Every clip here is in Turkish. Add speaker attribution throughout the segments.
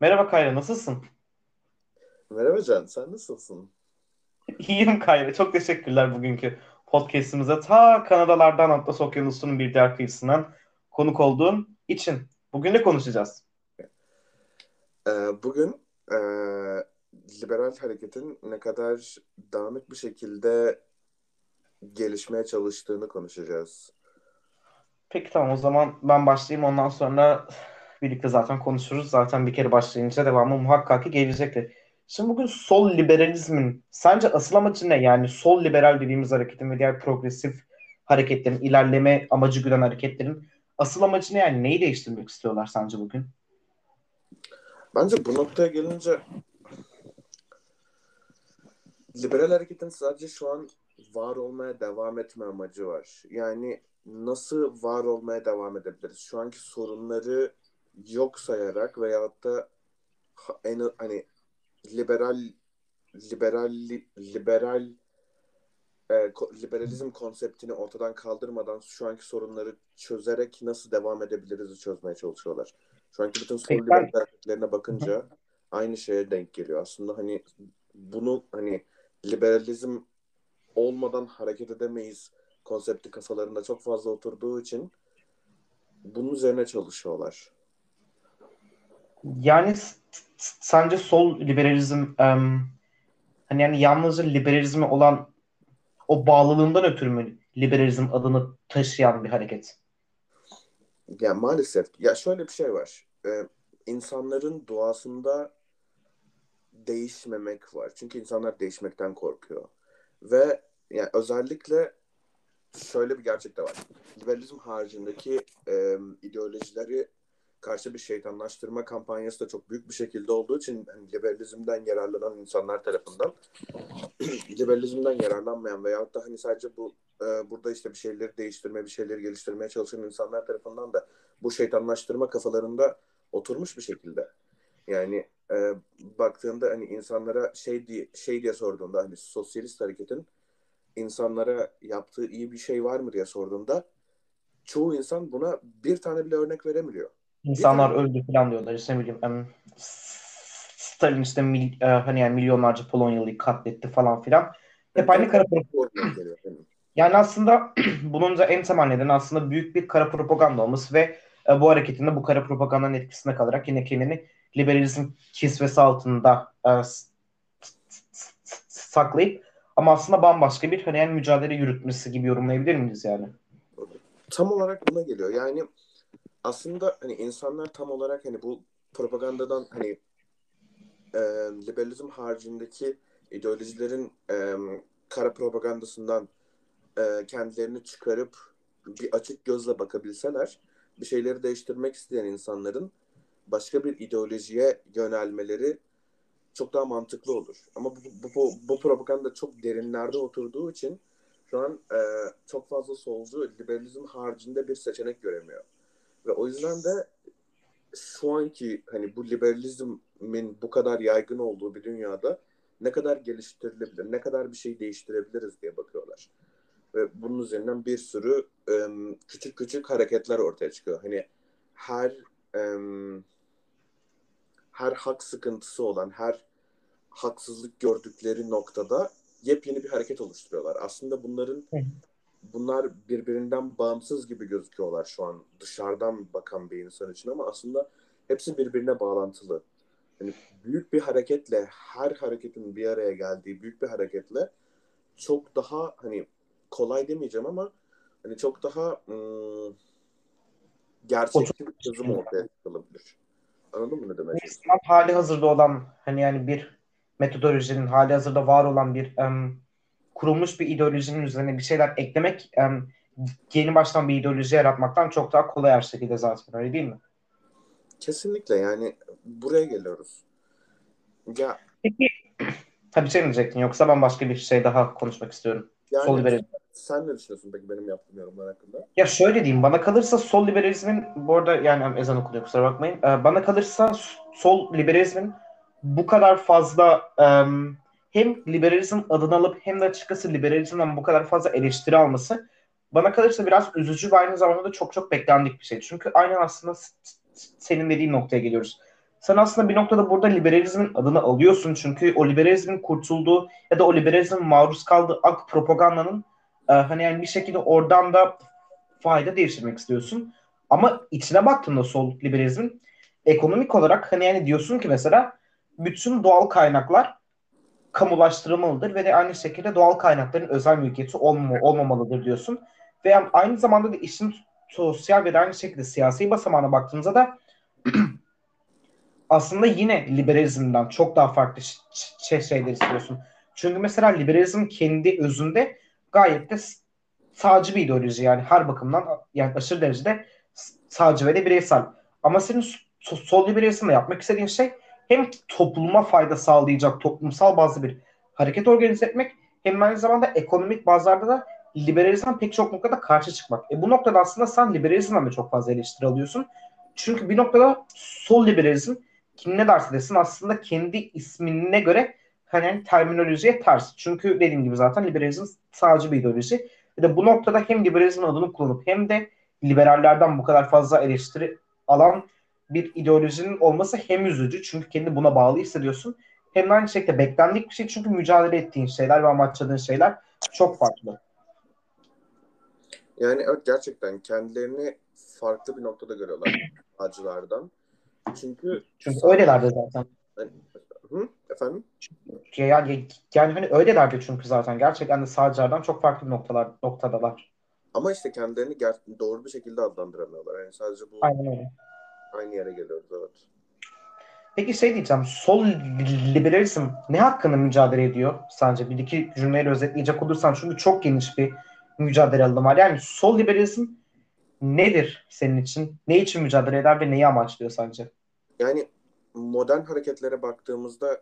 Speaker 1: Merhaba Kayra, nasılsın?
Speaker 2: Merhaba Can, sen nasılsın?
Speaker 1: İyiyim Kayra, çok teşekkürler bugünkü podcastimize. Ta Kanadalardan Atlas Okyanusu'nun bir diğer kıyısından konuk olduğun için. Bugün ne konuşacağız?
Speaker 2: Ee, bugün e, liberal hareketin ne kadar dağınık bir şekilde gelişmeye çalıştığını konuşacağız.
Speaker 1: Peki tamam o zaman ben başlayayım ondan sonra birlikte zaten konuşuruz. Zaten bir kere başlayınca devamı muhakkak ki gelecektir. Şimdi bugün sol liberalizmin sence asıl amacı ne? Yani sol liberal dediğimiz hareketin ve diğer progresif hareketlerin, ilerleme amacı güden hareketlerin asıl amacı ne? Yani neyi değiştirmek istiyorlar sence bugün?
Speaker 2: Bence bu noktaya gelince liberal hareketin sadece şu an var olmaya devam etme amacı var. Yani nasıl var olmaya devam edebiliriz? Şu anki sorunları yok sayarak veyahut da en hani liberal liberal liberal e, liberalizm konseptini ortadan kaldırmadan şu anki sorunları çözerek nasıl devam edebiliriz çözmeye çalışıyorlar. Şu anki bütün sol liberal hareketlerine bakınca aynı şeye denk geliyor. Aslında hani bunu hani liberalizm olmadan hareket edemeyiz konsepti kafalarında çok fazla oturduğu için bunun üzerine çalışıyorlar.
Speaker 1: Yani sence sol liberalizm um, hani yani yalnızca liberalizme olan o bağlılığından ötürü mü liberalizm adını taşıyan bir hareket?
Speaker 2: Ya maalesef. Ya şöyle bir şey var. Ee, insanların doğasında değişmemek var. Çünkü insanlar değişmekten korkuyor. Ve yani özellikle şöyle bir gerçek de var. Liberalizm haricindeki e, ideolojileri karşı bir şeytanlaştırma kampanyası da çok büyük bir şekilde olduğu için hani liberalizmden yararlanan insanlar tarafından liberalizmden yararlanmayan veyahut da hani sadece bu e, burada işte bir şeyleri değiştirme, bir şeyleri geliştirmeye çalışan insanlar tarafından da bu şeytanlaştırma kafalarında oturmuş bir şekilde. Yani e, baktığında hani insanlara şey diye şey diye sorduğunda hani sosyalist hareketin insanlara yaptığı iyi bir şey var mı diye sorduğunda çoğu insan buna bir tane bile örnek veremiyor.
Speaker 1: İnsanlar öldü falan diyorlar. İşte ne bileyim um, Stalin işte mil, uh, hani yani milyonlarca Polonyalı'yı katletti falan filan. Hep aynı kara propaganda. Yani aslında bunun da en temel nedeni aslında büyük bir kara propaganda olması ve uh, bu hareketin de bu kara propagandanın etkisine kalarak yine kendini liberalizm kisvesi altında uh, saklayıp ama aslında bambaşka bir hani yani mücadele yürütmesi gibi yorumlayabilir miyiz yani?
Speaker 2: Tam olarak buna geliyor. Yani aslında hani insanlar tam olarak hani bu propagandadan hani e, liberalizm haricindeki ideolojilerin e, kara propagandasından e, kendilerini çıkarıp bir açık gözle bakabilseler bir şeyleri değiştirmek isteyen insanların başka bir ideolojiye yönelmeleri çok daha mantıklı olur. Ama bu, bu, bu, bu propaganda çok derinlerde oturduğu için şu an e, çok fazla solcu liberalizm haricinde bir seçenek göremiyor. Ve o yüzden de şu anki hani bu liberalizmin bu kadar yaygın olduğu bir dünyada ne kadar geliştirilebilir, ne kadar bir şey değiştirebiliriz diye bakıyorlar. Ve bunun üzerinden bir sürü um, küçük küçük hareketler ortaya çıkıyor. Hani her um, her hak sıkıntısı olan, her haksızlık gördükleri noktada yepyeni bir hareket oluşturuyorlar. Aslında bunların bunlar birbirinden bağımsız gibi gözüküyorlar şu an dışarıdan bakan bir insan için ama aslında hepsi birbirine bağlantılı. Yani büyük bir hareketle her hareketin bir araya geldiği büyük bir hareketle çok daha hani kolay demeyeceğim ama hani çok daha ım, gerçekçi bir çözüm ortaya çıkılabilir. Anladın mı ne demek?
Speaker 1: Hali hazırda olan hani yani bir metodolojinin hali hazırda var olan bir um, kurulmuş bir ideolojinin üzerine bir şeyler eklemek um, yeni baştan bir ideoloji yaratmaktan çok daha kolay her şekilde zaten öyle değil mi?
Speaker 2: Kesinlikle yani buraya geliyoruz.
Speaker 1: Ya Peki tabii şey mi diyecektin yoksa ben başka bir şey daha konuşmak istiyorum.
Speaker 2: Yani, sol liberalizm. Sen ne düşünüyorsun peki benim yaptığım yorumlar hakkında?
Speaker 1: Ya şöyle diyeyim bana kalırsa sol liberalizmin bu arada yani ezan okunuyor kusura bakmayın. Ee, bana kalırsa sol liberalizmin bu kadar fazla um, hem liberalizm adını alıp hem de açıkçası liberalizmden bu kadar fazla eleştiri alması bana kalırsa biraz üzücü ve aynı zamanda da çok çok beklendik bir şey. Çünkü aynen aslında senin dediğin noktaya geliyoruz. sen aslında bir noktada burada liberalizmin adını alıyorsun. Çünkü o liberalizmin kurtulduğu ya da o liberalizmin maruz kaldığı ak propagandanın e, hani yani bir şekilde oradan da fayda değiştirmek istiyorsun. Ama içine baktığında sol liberalizmin ekonomik olarak hani yani diyorsun ki mesela bütün doğal kaynaklar kamulaştırılmalıdır ve de aynı şekilde doğal kaynakların özel mülkiyeti olmama, olmamalıdır diyorsun. Ve aynı zamanda da işin sosyal ve de aynı şekilde siyasi basamağına baktığımızda da aslında yine liberalizmden çok daha farklı şey, şeyler istiyorsun. Çünkü mesela liberalizm kendi özünde gayet de sağcı bir ideoloji yani her bakımdan yani aşırı derecede sağcı ve de bireysel. Ama senin sol liberalizmle yapmak istediğin şey hem topluma fayda sağlayacak toplumsal bazı bir hareket organize etmek hem aynı zamanda ekonomik bazlarda da liberalizm pek çok noktada karşı çıkmak. E bu noktada aslında sen liberalizmden de çok fazla eleştiri alıyorsun. Çünkü bir noktada sol liberalizm kim ne derse desin aslında kendi ismine göre hani terminolojiye ters. Çünkü dediğim gibi zaten liberalizm sadece bir ideoloji. Ve de bu noktada hem liberalizmin adını kullanıp hem de liberallerden bu kadar fazla eleştiri alan bir ideolojinin olması hem üzücü çünkü kendi buna bağlı hissediyorsun. Hem de aynı şekilde beklendik bir şey çünkü mücadele ettiğin şeyler ve amaçladığın şeyler çok farklı.
Speaker 2: Yani evet gerçekten kendilerini farklı bir noktada görüyorlar acılardan. Çünkü
Speaker 1: çünkü öylelerdi zaten.
Speaker 2: Hani, hı? Efendim?
Speaker 1: Yani, yani hani öylelerdi çünkü zaten. Gerçekten de sağcılardan çok farklı noktalar noktadalar.
Speaker 2: Ama işte kendilerini ger- doğru bir şekilde adlandıramıyorlar. Yani sadece bu
Speaker 1: Aynen öyle.
Speaker 2: Aynı yere geliyoruz evet.
Speaker 1: Peki şey diyeceğim. Sol liberalizm ne hakkında mücadele ediyor sence? Bir iki cümleyle özetleyecek olursan çünkü çok geniş bir mücadele alanı var. Yani sol liberalizm nedir senin için? Ne için mücadele eder ve neyi amaçlıyor sence?
Speaker 2: Yani modern hareketlere baktığımızda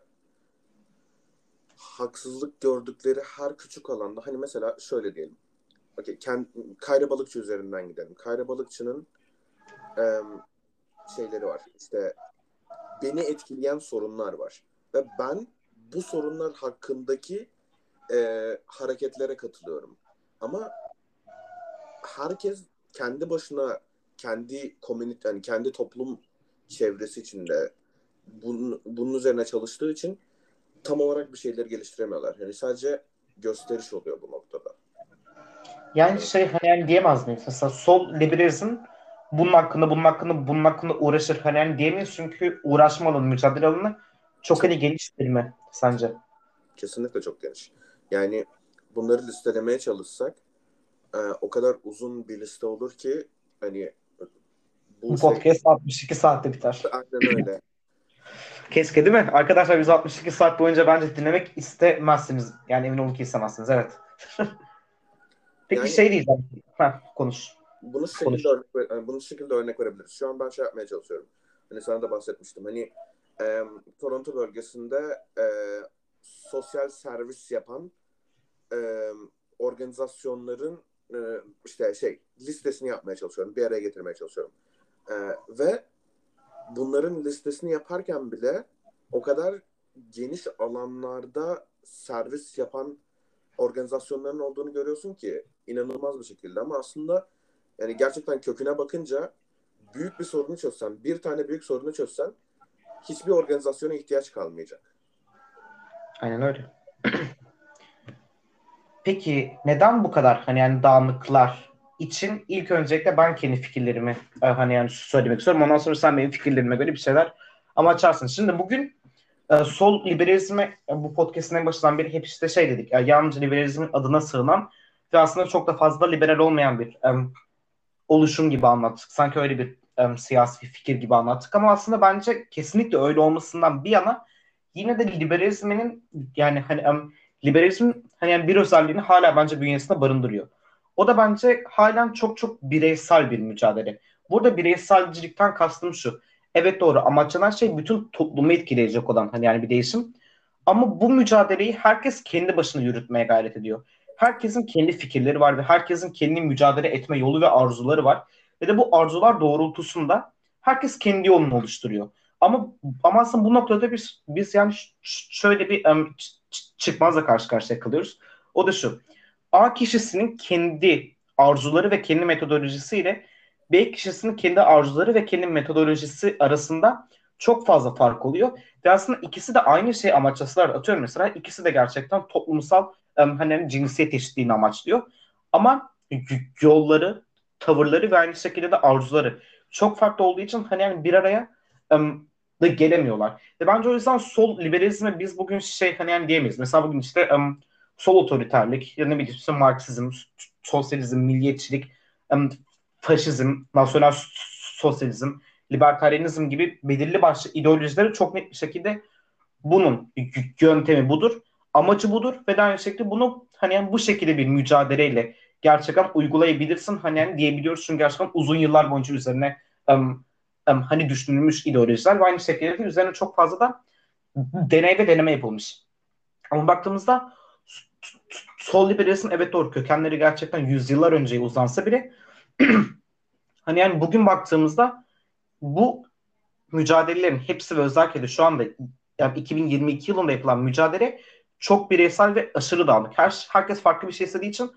Speaker 2: haksızlık gördükleri her küçük alanda hani mesela şöyle diyelim. Okay, kend, Kayra Balıkçı üzerinden gidelim. Kayra Balıkçı'nın e, şeyleri var. İşte beni etkileyen sorunlar var. Ve ben bu sorunlar hakkındaki e, hareketlere katılıyorum. Ama herkes kendi başına kendi komünite yani kendi toplum çevresi içinde bunun, bunun üzerine çalıştığı için tam olarak bir şeyleri geliştiremiyorlar. Yani sadece gösteriş oluyor bu noktada.
Speaker 1: Yani şey hani yani diyemez miyiz? Mesela sol liberalizm bunun hakkında bunun hakkında bunun hakkında uğraşır hani yani diyemeyiz çünkü uğraşma alanı, mücadele alanı çok hani geniş değil mi sence?
Speaker 2: Kesinlikle çok geniş. Yani bunları listelemeye çalışsak e, o kadar uzun bir liste olur ki hani
Speaker 1: bu, bu şey... podcast 62 saatte biter.
Speaker 2: Aynen öyle.
Speaker 1: Keşke değil mi? Arkadaşlar 162 saat boyunca bence dinlemek istemezsiniz. Yani emin olun ki istemezsiniz. Evet. Peki yani, şey diyeceğim. Ha, konuş.
Speaker 2: Bunu şu şekilde örnek, bunu şu şekilde örnek verebiliriz. Şu an ben şey yapmaya çalışıyorum. Hani sana da bahsetmiştim. Hani e, Toronto bölgesinde e, sosyal servis yapan e, organizasyonların e, işte şey listesini yapmaya çalışıyorum. Bir araya getirmeye çalışıyorum. E, ve bunların listesini yaparken bile o kadar geniş alanlarda servis yapan organizasyonların olduğunu görüyorsun ki inanılmaz bir şekilde ama aslında yani gerçekten köküne bakınca büyük bir sorunu çözsen, bir tane büyük sorunu çözsen hiçbir organizasyona ihtiyaç kalmayacak.
Speaker 1: Aynen öyle. Peki neden bu kadar hani yani dağınıklar için ilk öncelikle ben kendi fikirlerimi e, hani yani söylemek istiyorum. Ondan sonra sen benim fikirlerime göre bir şeyler ama açarsın. Şimdi bugün e, sol liberalizme e, bu podcast'ın en başından beri hep işte şey dedik. Yalnızca liberalizmin adına sığınan ve aslında çok da fazla liberal olmayan bir oluşum gibi anlattık. Sanki öyle bir um, siyasi fikir gibi anlattık ama aslında bence kesinlikle öyle olmasından bir yana yine de liberalizmin yani hani um, liberalizmin hani yani bir özelliğini hala bence bünyesinde barındırıyor. O da bence halen çok çok bireysel bir mücadele. Burada bireyselcilikten kastım şu. Evet doğru amaçlanan şey bütün toplumu etkileyecek olan hani yani bir değişim. Ama bu mücadeleyi herkes kendi başına yürütmeye gayret ediyor herkesin kendi fikirleri var ve herkesin kendi mücadele etme yolu ve arzuları var. Ve de bu arzular doğrultusunda herkes kendi yolunu oluşturuyor. Ama ama aslında bu noktada biz biz yani şöyle bir um, çıkmazla karşı karşıya kalıyoruz. O da şu. A kişisinin kendi arzuları ve kendi metodolojisiyle B kişisinin kendi arzuları ve kendi metodolojisi arasında çok fazla fark oluyor. Ve aslında ikisi de aynı şey amaçlasalar atıyorum mesela ikisi de gerçekten toplumsal um, hani cinsiyet eşitliğini amaçlıyor. Ama yolları, tavırları ve aynı şekilde de arzuları çok farklı olduğu için hani yani bir araya da gelemiyorlar. Ve bence o yüzden sol liberalizme biz bugün şey hani yani diyemeyiz. Mesela bugün işte um, sol otoriterlik ya ne bileyim işte Marksizm, sosyalizm, milliyetçilik, um, faşizm, nasyonel sosyalizm, libertaryenizm gibi belirli başlı ideolojileri çok net bir şekilde bunun yöntemi budur, amacı budur ve de aynı şekilde bunu hani yani bu şekilde bir mücadeleyle gerçekten uygulayabilirsin hani yani diyebiliyoruz çünkü gerçekten uzun yıllar boyunca üzerine um, um, hani düşünülmüş ideolojiler ve aynı şekilde de üzerine çok fazla da deney ve deneme yapılmış. Ama baktığımızda sol liberalizm evet doğru kökenleri gerçekten yüzyıllar önceye uzansa bile hani yani bugün baktığımızda bu mücadelelerin hepsi ve özellikle de şu anda yani 2022 yılında yapılan mücadele çok bireysel ve aşırı dağınık. Her, herkes farklı bir şey istediği için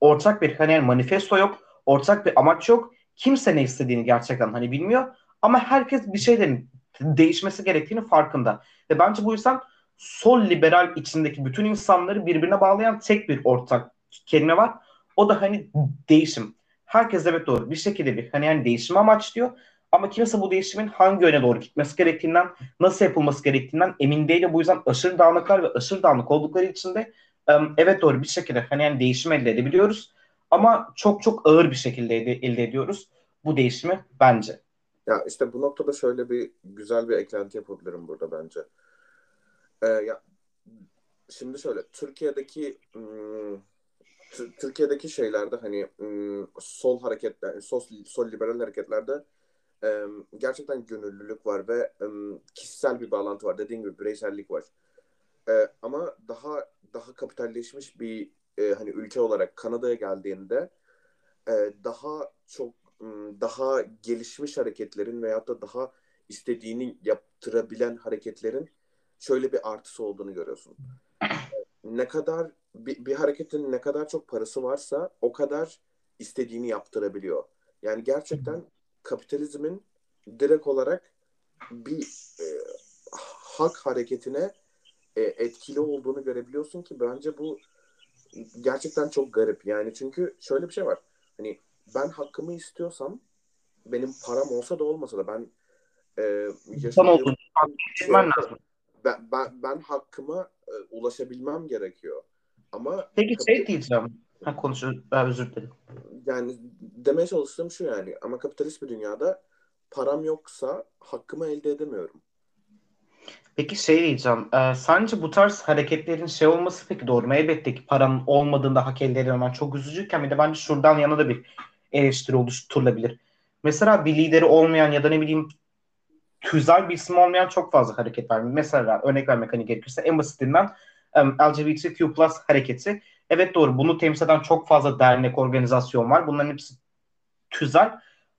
Speaker 1: ortak bir hani manifesto yok, ortak bir amaç yok. Kimse ne istediğini gerçekten hani bilmiyor. Ama herkes bir şeylerin değişmesi gerektiğini farkında. Ve bence bu yüzden sol liberal içindeki bütün insanları birbirine bağlayan tek bir ortak kelime var. O da hani değişim. Herkes evet doğru bir şekilde bir hani yani değişimi amaçlıyor. Ama kimse bu değişimin hangi yöne doğru gitmesi gerektiğinden, nasıl yapılması gerektiğinden emin değil. Bu yüzden aşırı dağınıklar ve aşırı dağınık oldukları için de evet doğru bir şekilde hani yani değişim elde edebiliyoruz. Ama çok çok ağır bir şekilde elde, ediyoruz bu değişimi bence.
Speaker 2: Ya işte bu noktada şöyle bir güzel bir eklenti yapabilirim burada bence. Ee, ya şimdi şöyle Türkiye'deki Türkiye'deki şeylerde hani sol hareketler, sol, sol liberal hareketlerde ım, gerçekten gönüllülük var ve ım, kişisel bir bağlantı var. Dediğim gibi bireysellik var. Ee, ama daha daha kapitalleşmiş bir e, hani ülke olarak Kanada'ya geldiğinde e, daha çok daha gelişmiş hareketlerin veyahut da daha istediğini yaptırabilen hareketlerin şöyle bir artısı olduğunu görüyorsun. Ne kadar bir, bir hareketin ne kadar çok parası varsa o kadar istediğini yaptırabiliyor. Yani gerçekten kapitalizmin direkt olarak bir e, hak hareketine e, etkili olduğunu görebiliyorsun ki bence bu gerçekten çok garip. Yani çünkü şöyle bir şey var. Hani ben hakkımı istiyorsam benim param olsa da olmasa da ben e, yaşadığım şey, ben, ben, ben hakkıma e, ulaşabilmem gerekiyor. Ama
Speaker 1: Peki şey diyeceğim. Ha, konuşur, özür dilerim.
Speaker 2: Yani demeye çalıştığım şu yani ama kapitalist bir dünyada param yoksa hakkımı elde edemiyorum.
Speaker 1: Peki şey diyeceğim. E, sence bu tarz hareketlerin şey olması peki doğru mu? Elbette ki paranın olmadığında hak elde edememen çok üzücüyken bir de bence şuradan yana da bir eleştiri oluşturulabilir. Mesela bir lideri olmayan ya da ne bileyim tüzel bir isim olmayan çok fazla hareket var. Mesela örnek vermek hani gerekirse en basitinden um, LGBTQ plus hareketi. Evet doğru bunu temsil eden çok fazla dernek, organizasyon var. Bunların hepsi tüzel.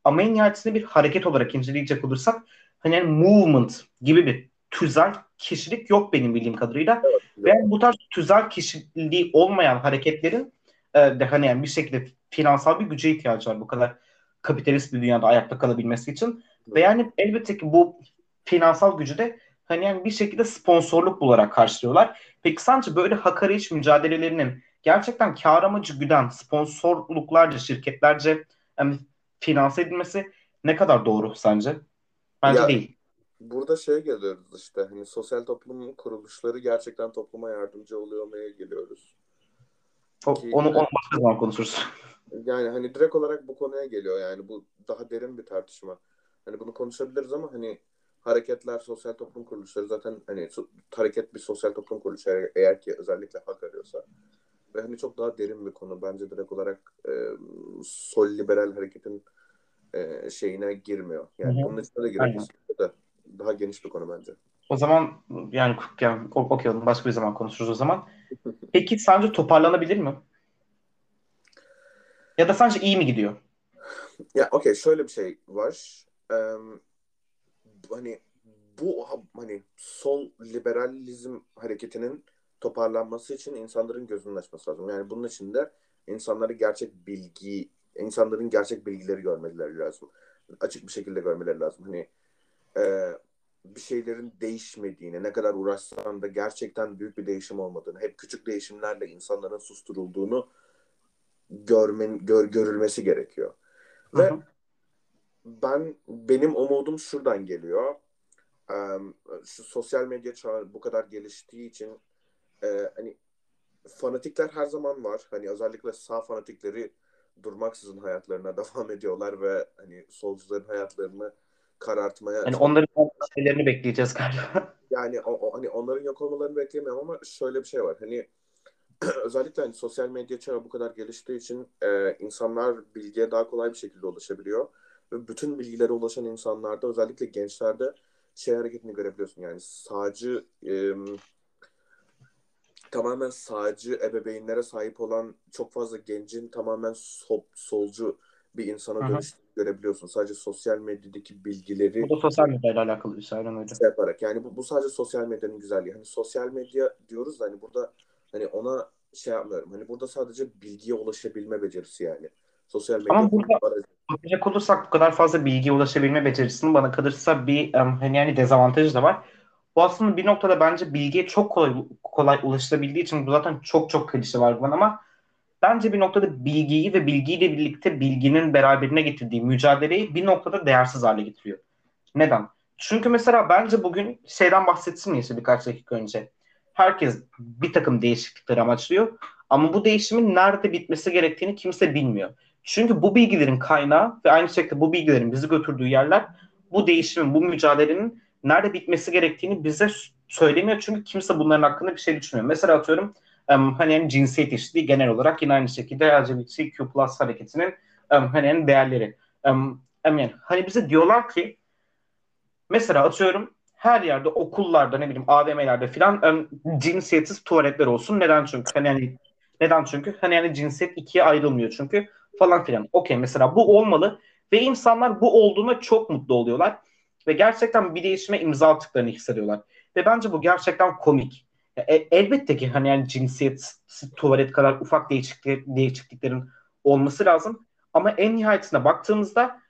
Speaker 1: Ama en nihayetinde bir hareket olarak inceleyecek olursak hani movement gibi bir tüzel kişilik yok benim bildiğim kadarıyla. Evet, Ve bu tarz tüzel kişiliği olmayan hareketlerin e, de hani yani bir şekilde finansal bir güce ihtiyacı var bu kadar kapitalist bir dünyada ayakta kalabilmesi için. Ve yani elbette ki bu finansal gücü de hani yani bir şekilde sponsorluk bularak karşılıyorlar. Peki sence böyle hak arayış mücadelelerinin gerçekten kar amacı güden sponsorluklarca, şirketlerce yani finanse edilmesi ne kadar doğru sence? Bence ya, değil.
Speaker 2: Burada şey geliyoruz işte hani sosyal toplumun kuruluşları gerçekten topluma yardımcı oluyor olmaya geliyoruz.
Speaker 1: O, Ki, onu, onu başka zaman konuşuruz.
Speaker 2: Yani hani direkt olarak bu konuya geliyor yani bu daha derin bir tartışma. Hani bunu konuşabiliriz ama hani hareketler, sosyal toplum kuruluşları zaten hani hareket bir sosyal toplum kuruluşu eğer ki özellikle hak arıyorsa. Ve hani çok daha derin bir konu. Bence direkt olarak e, sol liberal hareketin e, şeyine girmiyor. Yani Hı-hı. bunun içine de giriyor. Da daha geniş bir konu bence.
Speaker 1: O zaman yani, yani okuyalım. Başka bir zaman konuşuruz o zaman. Peki sence toparlanabilir mi? Ya da sence iyi mi gidiyor?
Speaker 2: Ya okey şöyle bir şey var. Ee, hani bu hani sol liberalizm hareketinin toparlanması için insanların gözünün açması lazım. Yani bunun için de insanları gerçek bilgi, insanların gerçek bilgileri görmeleri lazım. Açık bir şekilde görmeleri lazım. Hani e, bir şeylerin değişmediğini, ne kadar uğraşsan da gerçekten büyük bir değişim olmadığını, hep küçük değişimlerle insanların susturulduğunu görmen, gör, görülmesi gerekiyor. Ve hı hı. ben benim umudum şuradan geliyor. Um, şu sosyal medya çağı bu kadar geliştiği için e, hani fanatikler her zaman var. Hani özellikle sağ fanatikleri durmaksızın hayatlarına devam ediyorlar ve hani solcuların hayatlarını karartmaya
Speaker 1: hani onların şeylerini bekleyeceğiz galiba.
Speaker 2: Yani o, o, hani onların yok olmalarını beklemiyorum ama şöyle bir şey var. Hani özellikle hani sosyal medya çağı bu kadar geliştiği için e, insanlar bilgiye daha kolay bir şekilde ulaşabiliyor. Ve bütün bilgilere ulaşan insanlarda özellikle gençlerde şey hareketini görebiliyorsun. Yani sağcı e, tamamen sağcı ebeveynlere sahip olan çok fazla gencin tamamen sol, solcu bir insana dönüştüğünü görebiliyorsun. Sadece sosyal medyadaki bilgileri...
Speaker 1: Bu da sosyal medyayla alakalı bir şey. Öyle.
Speaker 2: Şey yaparak. Yani bu, bu sadece sosyal medyanın güzelliği. Hani sosyal medya diyoruz da hani burada hani ona şey yapmıyorum. Hani burada sadece bilgiye ulaşabilme becerisi yani. Sosyal medya
Speaker 1: Ama burada bakacak olursak bu kadar fazla bilgiye ulaşabilme becerisinin bana kalırsa bir um, hani yani dezavantajı da var. Aslında bir noktada bence bilgiye çok kolay kolay ulaşılabildiği için bu zaten çok çok klişe var bana ama bence bir noktada bilgiyi ve bilgiyle birlikte bilginin beraberine getirdiği mücadeleyi bir noktada değersiz hale getiriyor. Neden? Çünkü mesela bence bugün şeyden bahsetsin miyiz birkaç dakika önce. Herkes bir takım değişiklikler amaçlıyor ama bu değişimin nerede bitmesi gerektiğini kimse bilmiyor. Çünkü bu bilgilerin kaynağı ve aynı şekilde bu bilgilerin bizi götürdüğü yerler bu değişimin, bu mücadelenin nerede bitmesi gerektiğini bize söylemiyor. Çünkü kimse bunların hakkında bir şey düşünmüyor. Mesela atıyorum um, hani yani cinsiyet eşitliği genel olarak yine aynı şekilde LGBTQ plus hareketinin um, hani yani değerleri. Um, yani hani bize diyorlar ki mesela atıyorum her yerde okullarda ne bileyim AVM'lerde filan um, cinsiyetsiz tuvaletler olsun. Neden çünkü? Hani yani neden çünkü? Hani yani cinsiyet ikiye ayrılmıyor çünkü falan filan. Okey mesela bu olmalı ve insanlar bu olduğuna çok mutlu oluyorlar ve gerçekten bir değişime imza attıklarını hissediyorlar. Ve bence bu gerçekten komik. E, elbette ki hani yani cinsiyet, tuvalet kadar ufak değişiklik, değişikliklerin olması lazım. Ama en nihayetinde baktığımızda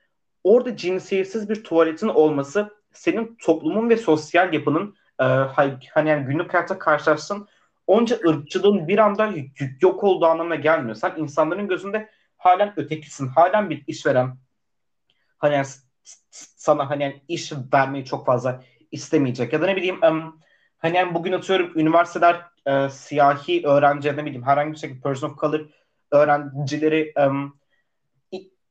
Speaker 1: orada cinsiyetsiz bir tuvaletin olması senin toplumun ve sosyal yapının e, hani yani günlük hayatta karşılaştığın onca ırkçılığın bir anda yok olduğu anlamına gelmiyor. Sen insanların gözünde halen ötekisin, halen bir işveren. Hani yani sana hani iş vermeyi çok fazla istemeyecek. Ya da ne bileyim hani bugün atıyorum üniversiteler e, siyahi öğrenci ne bileyim herhangi bir şekilde person of color öğrencileri um,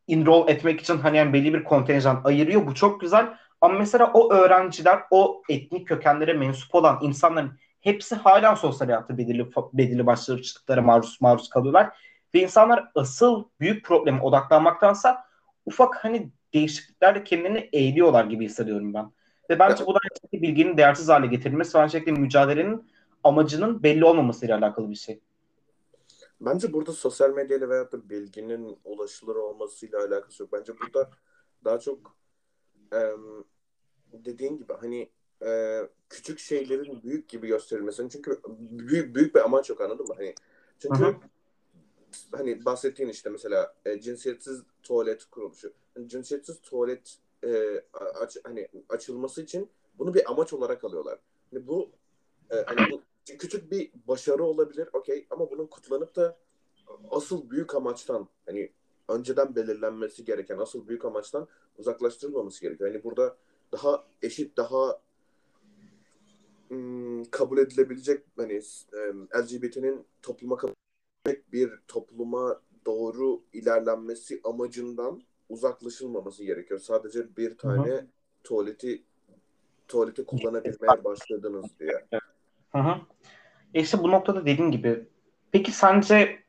Speaker 1: enroll etmek için hani yani belli bir kontenjan ayırıyor. Bu çok güzel. Ama mesela o öğrenciler, o etnik kökenlere mensup olan insanların hepsi hala sosyal hayatta belirli, belirli başarısızlıklara maruz, maruz kalıyorlar. Ve insanlar asıl büyük probleme odaklanmaktansa ufak hani değişikliklerle kendilerini eğiliyorlar gibi hissediyorum ben. Ve bence bu da bilginin değersiz hale getirilmesi ve aynı şekilde mücadelenin amacının belli olmamasıyla alakalı bir şey.
Speaker 2: Bence burada sosyal medyayla veyahut da bilginin ulaşılır olmasıyla alakası yok. Bence burada daha çok e, dediğin gibi hani e, küçük şeylerin büyük gibi gösterilmesi. Çünkü büyük büyük bir amaç yok anladın mı? Hani çünkü Hı-hı. Hani bahsettiğin işte mesela e, cinsiyetsiz tuvalet kuruluşu. Yani cinsiyetsiz tuvalet e, aç, hani açılması için bunu bir amaç olarak alıyorlar. Hani bu e, hani bu küçük bir başarı olabilir okey ama bunun kutlanıp da asıl büyük amaçtan hani önceden belirlenmesi gereken asıl büyük amaçtan uzaklaştırılmaması gerekiyor. Yani burada daha eşit, daha ım, kabul edilebilecek hani LGBT'nin topluma kabul bir topluma doğru ilerlenmesi amacından uzaklaşılmaması gerekiyor. Sadece bir tane Hı-hı. tuvaleti tuvaleti kullanabilmeye başladınız diye.
Speaker 1: Hı hı. E işte bu noktada dediğim gibi peki sence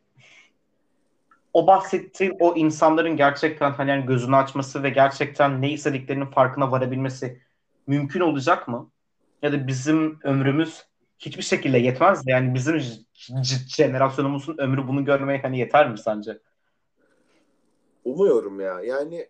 Speaker 1: o bahsettiğin o insanların gerçekten hani yani gözünü açması ve gerçekten ne istediklerinin farkına varabilmesi mümkün olacak mı? Ya da bizim ömrümüz hiçbir şekilde yetmez. Yani bizim jenerasyonumuzun ömrü bunu görmeye hani yeter mi sence?
Speaker 2: Umuyorum ya. Yani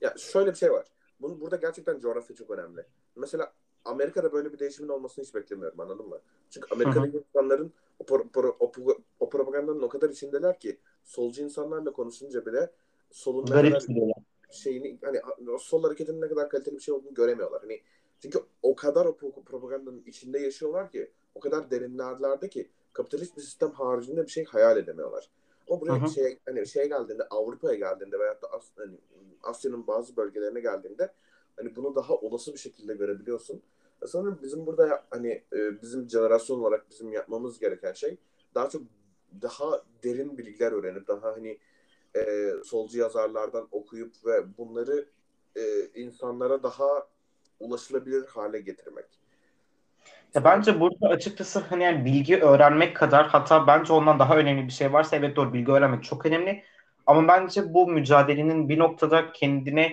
Speaker 2: ya şöyle bir şey var. Bunun, burada gerçekten coğrafya çok önemli. Mesela Amerika'da böyle bir değişimin olmasını hiç beklemiyorum anladın mı? Çünkü Amerika'daki insanların o, pro, o, o propagandanın o kadar içindeler ki solcu insanlarla konuşunca bile solun ne kadar, şeyini hani sol hareketinin ne kadar kaliteli bir şey olduğunu göremiyorlar. Hani çünkü o kadar o propagandanın içinde yaşıyorlar ki o kadar derinlerlerde ki kapitalist bir sistem haricinde bir şey hayal edemiyorlar. Ama buraya Hı-hı. şey hani şey geldiğinde Avrupa'ya geldiğinde veyahut da As hani, Asya'nın bazı bölgelerine geldiğinde hani bunu daha olası bir şekilde görebiliyorsun. E sanırım bizim burada hani e, bizim jenerasyon olarak bizim yapmamız gereken şey daha çok daha derin bilgiler öğrenip daha hani e, solcu yazarlardan okuyup ve bunları e, insanlara daha ulaşılabilir hale getirmek.
Speaker 1: Ya bence burada açıkçası hani yani bilgi öğrenmek kadar hatta bence ondan daha önemli bir şey varsa evet doğru bilgi öğrenmek çok önemli. Ama bence bu mücadelenin bir noktada kendine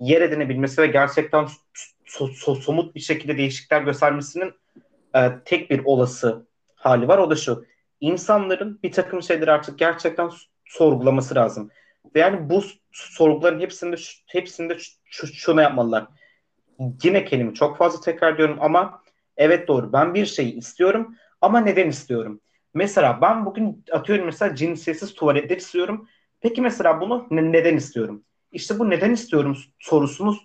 Speaker 1: yer edinebilmesi ve gerçekten so- so- somut bir şekilde değişiklikler göstermesinin e, tek bir olası hali var. O da şu. İnsanların bir takım şeyleri artık gerçekten sorgulaması lazım. Yani bu sorguların hepsinde hepsinde şunu yapmalılar. Yine kelime çok fazla tekrar diyorum ama evet doğru ben bir şeyi istiyorum ama neden istiyorum? Mesela ben bugün atıyorum mesela cinsiyetsiz tuvaletler istiyorum. Peki mesela bunu ne, neden istiyorum? İşte bu neden istiyorum sorusunu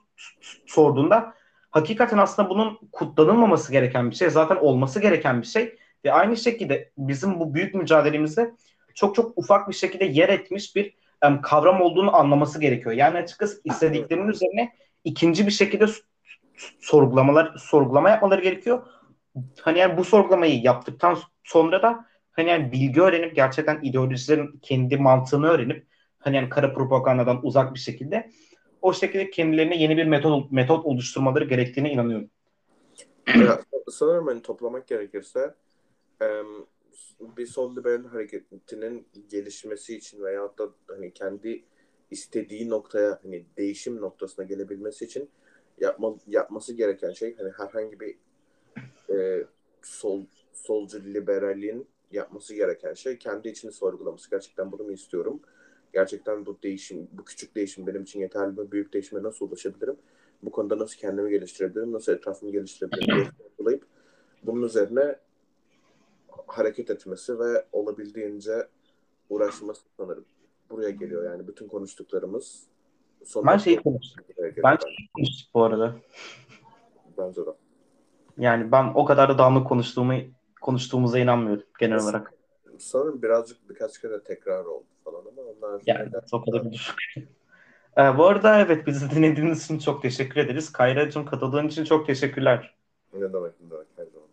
Speaker 1: sorduğunda hakikaten aslında bunun kutlanılmaması gereken bir şey. Zaten olması gereken bir şey. Ve aynı şekilde bizim bu büyük mücadelemizde çok çok ufak bir şekilde yer etmiş bir um, kavram olduğunu anlaması gerekiyor. Yani açıkçası istediklerinin üzerine ikinci bir şekilde sorgulamalar sorgulama yapmaları gerekiyor. Hani yani bu sorgulamayı yaptıktan sonra da hani yani bilgi öğrenip gerçekten ideolojilerin kendi mantığını öğrenip hani yani kara propagandadan uzak bir şekilde o şekilde kendilerine yeni bir metot metot oluşturmaları gerektiğine inanıyorum.
Speaker 2: Sanırım hani toplamak gerekirse bir sol liberal hareketinin gelişmesi için veya da hani kendi istediği noktaya hani değişim noktasına gelebilmesi için yapma, yapması gereken şey hani herhangi bir e, sol solcu liberalliğin yapması gereken şey kendi içini sorgulaması. Gerçekten bunu mu istiyorum? Gerçekten bu değişim, bu küçük değişim benim için yeterli mi? Büyük değişime nasıl ulaşabilirim? Bu konuda nasıl kendimi geliştirebilirim? Nasıl etrafımı geliştirebilirim? diye sorgulayıp bunun üzerine hareket etmesi ve olabildiğince uğraşması sanırım. Buraya geliyor yani bütün konuştuklarımız.
Speaker 1: Ben şeyi konuştum. Ben şeyi konuştum bu arada.
Speaker 2: Bence de.
Speaker 1: Yani ben o kadar da dağınık konuştuğumu konuştuğumuza inanmıyorum genel Mesela, olarak.
Speaker 2: Sanırım birazcık birkaç kere tekrar oldu falan ama onlar
Speaker 1: yani o kadar düşük. Ee, bu arada evet bizi dinlediğiniz için çok teşekkür ederiz. Kayra'cığım katıldığın için çok teşekkürler.
Speaker 2: Ne demek ne demek her zaman.